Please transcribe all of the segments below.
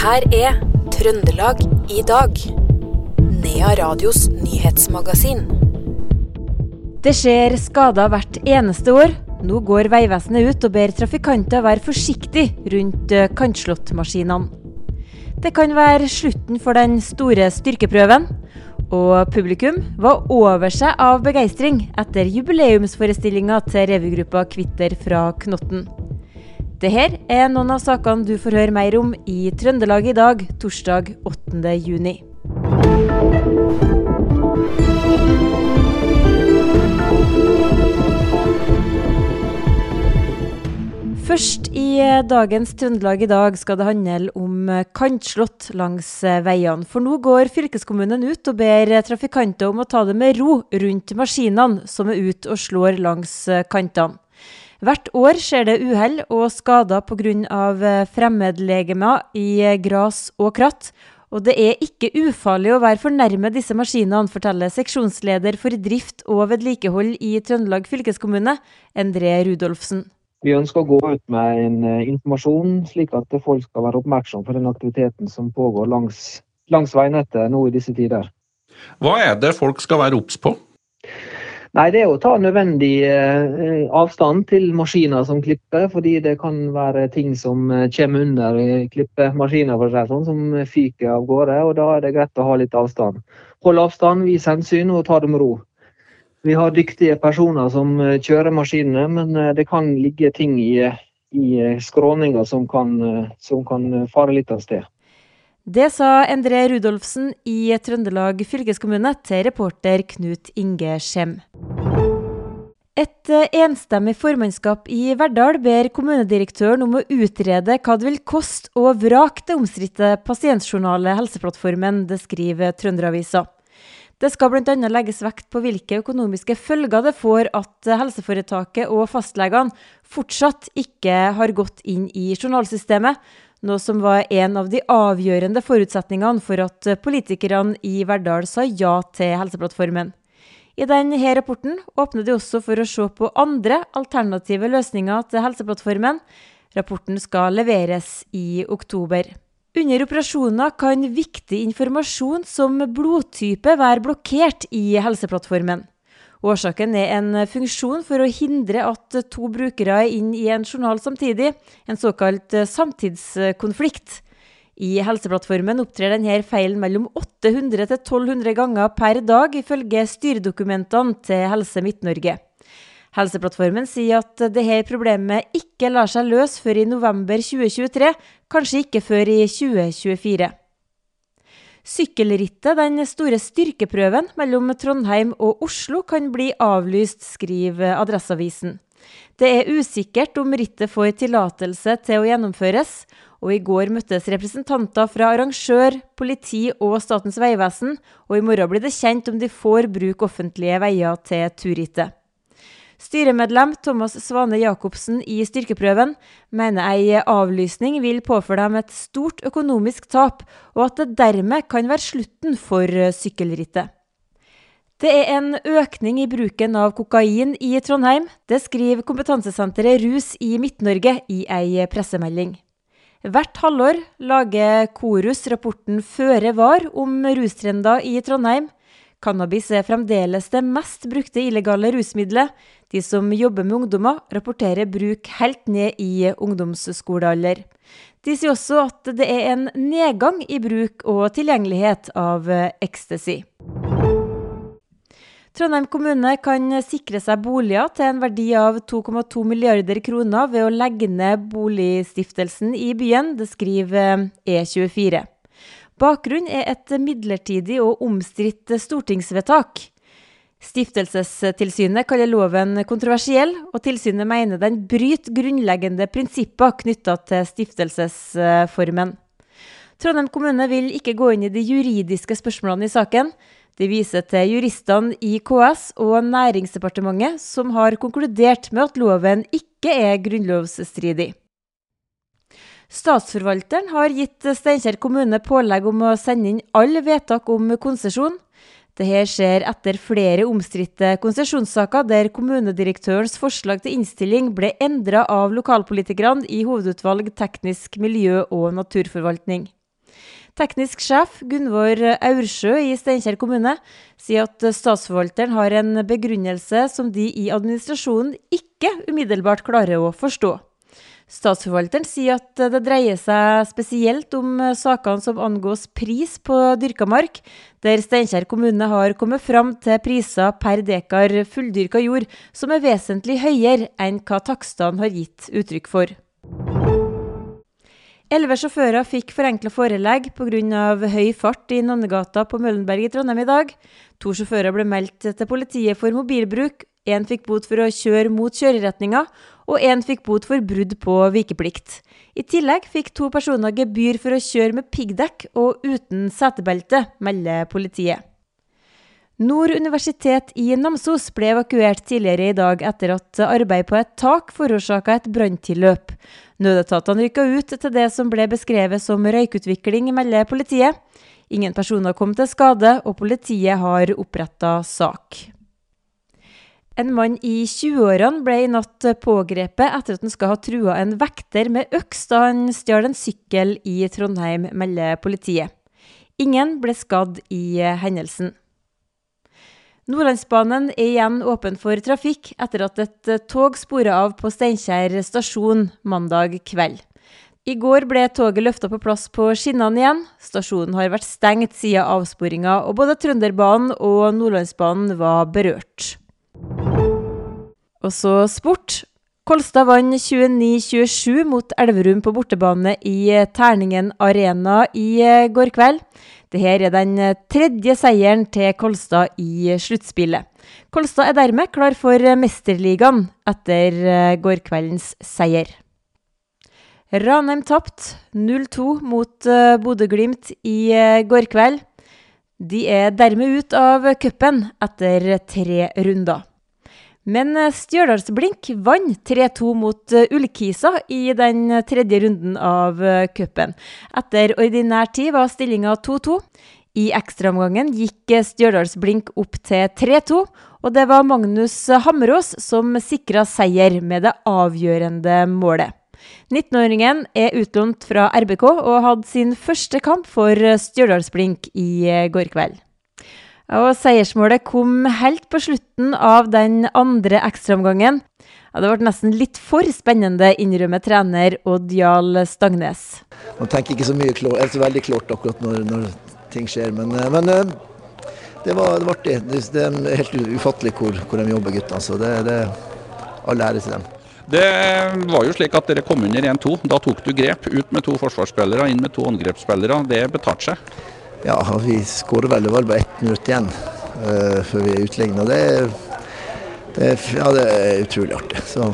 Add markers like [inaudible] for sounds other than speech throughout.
her er Trøndelag i dag. Nea Radios nyhetsmagasin. Det skjer skader hvert eneste år. Nå går Vegvesenet ut og ber trafikanter være forsiktig rundt eh, kantslåttmaskinene. Det kan være slutten for den store styrkeprøven. Og publikum var over seg av begeistring etter jubileumsforestillinga til revygruppa Kvitter fra Knotten. Dette er noen av sakene du får høre mer om i Trøndelag i dag, torsdag 8. juni. Først i dagens Trøndelag i dag skal det handle om kantslått langs veiene. For nå går fylkeskommunen ut og ber trafikanter om å ta det med ro rundt maskinene som er ute og slår langs kantene. Hvert år skjer det uhell og skader pga. fremmedlegemer i gras og kratt. Og det er ikke ufarlig å være fornærmet disse maskinene, forteller seksjonsleder for drift og vedlikehold i Trøndelag fylkeskommune, Endre Rudolfsen. Vi ønsker å gå ut med en informasjon, slik at folk skal være oppmerksom på den aktiviteten som pågår langs, langs veinettet nå i disse tider. Hva er det folk skal være obs på? Nei, Det er å ta nødvendig eh, avstand til maskiner som klipper, fordi det kan være ting som kommer under klippemaskiner for seg, sånn, som fyker av gårde. og Da er det greit å ha litt avstand. Hold avstand, vis hensyn og ta det med ro. Vi har dyktige personer som kjører maskinene, men det kan ligge ting i, i skråninger som som kan fare litt av sted. Det sa Endre Rudolfsen i Trøndelag fylkeskommune til reporter Knut Inge Skjem. Et enstemmig formannskap i Verdal ber kommunedirektøren om å utrede hva det vil koste å vrake det omstridte pasientjournalet Helseplattformen, det skriver Trønderavisa. Det skal bl.a. legges vekt på hvilke økonomiske følger det får at helseforetaket og fastlegene fortsatt ikke har gått inn i journalsystemet, noe som var en av de avgjørende forutsetningene for at politikerne i Verdal sa ja til Helseplattformen. I denne rapporten åpner de også for å se på andre alternative løsninger til Helseplattformen. Rapporten skal leveres i oktober. Under operasjoner kan viktig informasjon som blodtype være blokkert i Helseplattformen. Årsaken er en funksjon for å hindre at to brukere er inn i en journal samtidig, en såkalt samtidskonflikt. I Helseplattformen opptrer denne feilen mellom 800 til 1200 ganger per dag, ifølge styredokumentene til Helse Midt-Norge. Helseplattformen sier at dette problemet ikke lar seg løse før i november 2023, kanskje ikke før i 2024. Sykkelrittet, den store styrkeprøven mellom Trondheim og Oslo, kan bli avlyst, skriver Adresseavisen. Det er usikkert om rittet får tillatelse til å gjennomføres, og i går møttes representanter fra arrangør, politi og Statens vegvesen, og i morgen blir det kjent om de får bruke offentlige veier til turrittet. Styremedlem Thomas Svane Jacobsen i styrkeprøven mener ei avlysning vil påføre dem et stort økonomisk tap, og at det dermed kan være slutten for sykkelrittet. Det er en økning i bruken av kokain i Trondheim. Det skriver kompetansesenteret Rus i Midt-Norge i ei pressemelding. Hvert halvår lager Korus rapporten Føre var om rustrender i Trondheim. Cannabis er fremdeles det mest brukte illegale rusmiddelet. De som jobber med ungdommer, rapporterer bruk helt ned i ungdomsskolealder. De sier også at det er en nedgang i bruk og tilgjengelighet av ecstasy. Trondheim kommune kan sikre seg boliger til en verdi av 2,2 milliarder kroner ved å legge ned boligstiftelsen i byen, det skriver E24. Bakgrunnen er et midlertidig og omstridt stortingsvedtak. Stiftelsestilsynet kaller loven kontroversiell, og tilsynet mener den bryter grunnleggende prinsipper knytta til stiftelsesformen. Trondheim kommune vil ikke gå inn i de juridiske spørsmålene i saken. De viser til juristene i KS og Næringsdepartementet, som har konkludert med at loven ikke er grunnlovsstridig. Statsforvalteren har gitt Steinkjer kommune pålegg om å sende inn alle vedtak om konsesjon. Dette skjer etter flere omstridte konsesjonssaker der kommunedirektørens forslag til innstilling ble endra av lokalpolitikerne i hovedutvalg teknisk miljø og naturforvaltning. Teknisk sjef Gunvor Aursjø i Steinkjer kommune sier at statsforvalteren har en begrunnelse som de i administrasjonen ikke umiddelbart klarer å forstå. Statsforvalteren sier at det dreier seg spesielt om sakene som angås pris på dyrka mark, der Steinkjer kommune har kommet fram til priser per dekar fulldyrka jord som er vesentlig høyere enn hva takstene har gitt uttrykk for. Elleve sjåfører fikk forenkla forelegg pga. høy fart i Nonnegata på Møllenberg i Trondheim i dag. To sjåfører ble meldt til politiet for mobilbruk. Én fikk bot for å kjøre mot kjøreretninga, og én fikk bot for brudd på vikeplikt. I tillegg fikk to personer gebyr for å kjøre med piggdekk og uten setebelte, melder politiet. Nord universitet i Namsos ble evakuert tidligere i dag etter at arbeid på et tak forårsaka et branntilløp. Nødetatene rykka ut til det som ble beskrevet som røykutvikling, melder politiet. Ingen personer kom til skade, og politiet har oppretta sak. En mann i 20-årene ble i natt pågrepet etter at han skal ha trua en vekter med øks da han stjal en sykkel i Trondheim, melder politiet. Ingen ble skadd i hendelsen. Nordlandsbanen er igjen åpen for trafikk etter at et eh, tog sporet av på Steinkjer stasjon mandag kveld. I går ble toget løfta på plass på skinnene igjen. Stasjonen har vært stengt siden avsporinga, og både Trønderbanen og Nordlandsbanen var berørt. Og så sport. Kolstad vant 29-27 mot Elverum på bortebane i Terningen Arena i eh, går kveld. Dette er den eh, tredje seieren til Kolstad i sluttspillet. Kolstad er dermed klar for Mesterligaen etter gårdkveldens seier. Ranheim tapte 0-2 mot eh, Bodø-Glimt i går kveld. De er dermed ut av cupen etter tre runder. Men eh, Stjørdalsblink vant 3-2 mot eh, Ullkisa i den tredje runden av eh, cupen. Etter ordinær tid var stillinga 2-2. I ekstraomgangen gikk Stjørdalsblink opp til 3-2, og det var Magnus Hammerås som sikra seier med det avgjørende målet. 19-åringen er utlånt fra RBK og hadde sin første kamp for Stjørdalsblink i går kveld. Og seiersmålet kom helt på slutten av den andre ekstraomgangen. Ja, det ble nesten litt for spennende, innrømmer trener Odd Jarl Stangnes. Man tenker ikke så mye klart, er så veldig klart akkurat når, når ting skjer, men, eh, men eh, det, var, det var artig. Det, det, er helt ufattelig hvor, hvor de jobber, guttene. Så det, det all ære til dem. Det var jo slik at dere kom under 1-2. Da tok du grep. Ut med to forsvarsspillere, inn med to angrepsspillere. Det betalte seg. Ja, vi skårer vel det var bare ett minutt igjen uh, før vi er utlignet. Det, det, ja, det er utrolig artig. Så.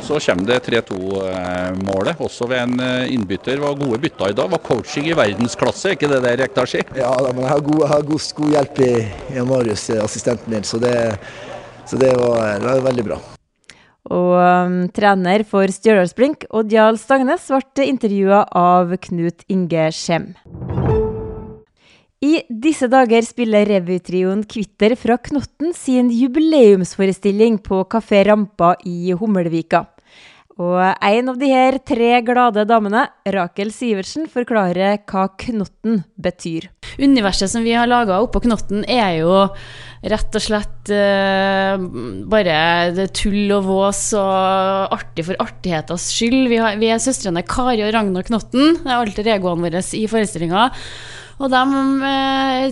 Så kommer det 3-2-målet, også ved en eh, innbytter. Var gode bytter i dag. Var coaching i verdensklasse, ikke det der, Rekdal Ja, da, men jeg har god, jeg har god, god hjelp i, i Marius, assistenten min, så det, så det, var, det var veldig bra. Og um, trener for Stjørdalsblink, Oddjal Stangnes, ble intervjua av Knut Inge Skjem. I disse dager spiller revytrioen Kvitter fra Knotten sin jubileumsforestilling på Kafé Rampa i Hummelvika. Og en av de her tre glade damene, Rakel Sivertsen, forklarer hva Knotten betyr. Universet som vi har laga oppå Knotten, er jo rett og slett uh, bare tull og vås og artig for artighetens skyld. Vi, har, vi er søstrene Kari og Ragnar Knotten. Det er alltid egoene våre i forestillinga. Og de eh,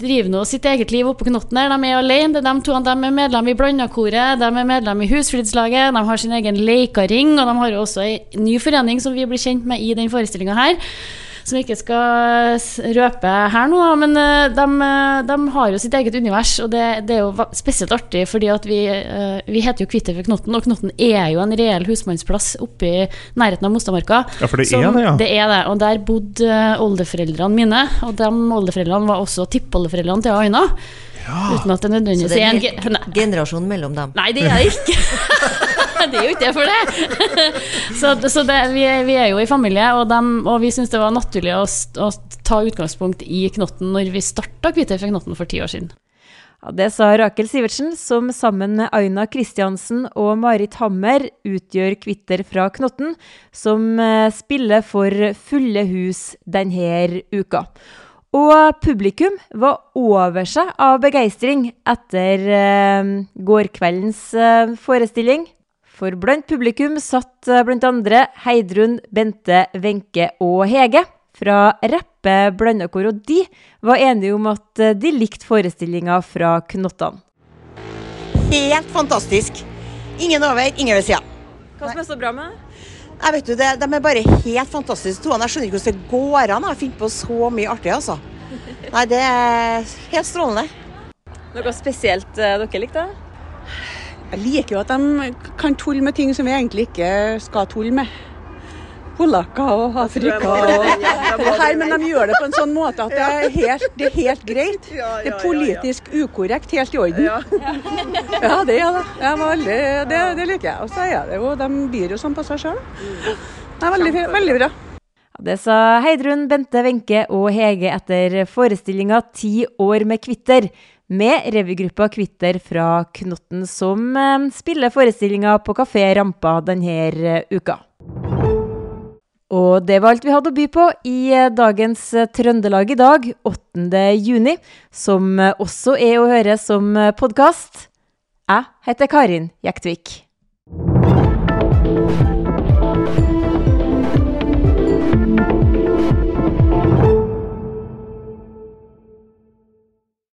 driver nå sitt eget liv oppå knotten her. De er alene. De to de er medlem i Blandakoret, de er medlem i Husflidslaget, de har sin egen leikaring, og de har også en ny forening som vi blir kjent med i den forestillinga her som jeg ikke skal røpe her nå, men de, eh, de har jo sitt eget univers, og det, det, er jo spesielt artig, fordi at vi, eh, vi heter jo Kvitter for Knotten, og Knotten er jo en reell husmannsplass oppe i nærheten av Mostamarka. Ja, for det er det, ja. Det er det, og der bodde eh, oldeforeldrene mine, og de oldeforeldrene var også tippoldeforeldrene til Aina. Ja. Uten at det nødvendigvis er en gen generasjon mellom dem? Nei, det er det ikke. [laughs] [laughs] det er jo ikke det for det. [laughs] så, så det, vi, er, vi, er, jo i familie, og, dem, og vi syns det var naturlig å, å, ta utgangspunkt i Knotten når vi starta Kvitøy fra Knotten for ti år siden. Ja, det sa Rakel Sivertsen, som sammen med Aina Kristiansen og Marit Hammer utgjør Kvitter fra Knotten, som eh, spiller for fulle hus denne uka. Og publikum var over seg av begeistring etter eh, gårkveldens eh, forestilling. For blant publikum satt blant bl.a. Heidrun, Bente, Wenche og Hege fra Reppe Blandakor, og de var enige om at eh, de likte forestillinga fra Knottene. Helt fantastisk. Ingen over, ingen ved sida. Hva som er så bra med Nei, vet du, det, De er bare helt fantastiske. to. Jeg skjønner ikke hvordan det går an å finne på så mye artig. altså. Nei, Det er helt strålende. Noe spesielt eh, dere likte? Jeg liker jo at de kan tulle med ting som vi egentlig ikke skal tulle med. Polakker og Afrika og her, Men de gjør det på en sånn måte at det er helt, det er helt greit. Det er politisk ukorrekt, helt i orden. Ja, det er det. Veldig, det, det liker jeg. Og så er det jo, de byr jo sånn på seg sjøl. Det er veldig, veldig bra. Det sa Heidrun, Bente, Wenche og Hege etter forestillinga 'Ti år med Kvitter', med revygruppa Kvitter fra Knotten, som eh, spiller forestillinga på Kafé Rampa denne eh, uka. Og det var alt vi hadde å by på i eh, dagens Trøndelag i dag, 8. juni, som også er å høre som podkast. Jeg heter Karin Jektvik.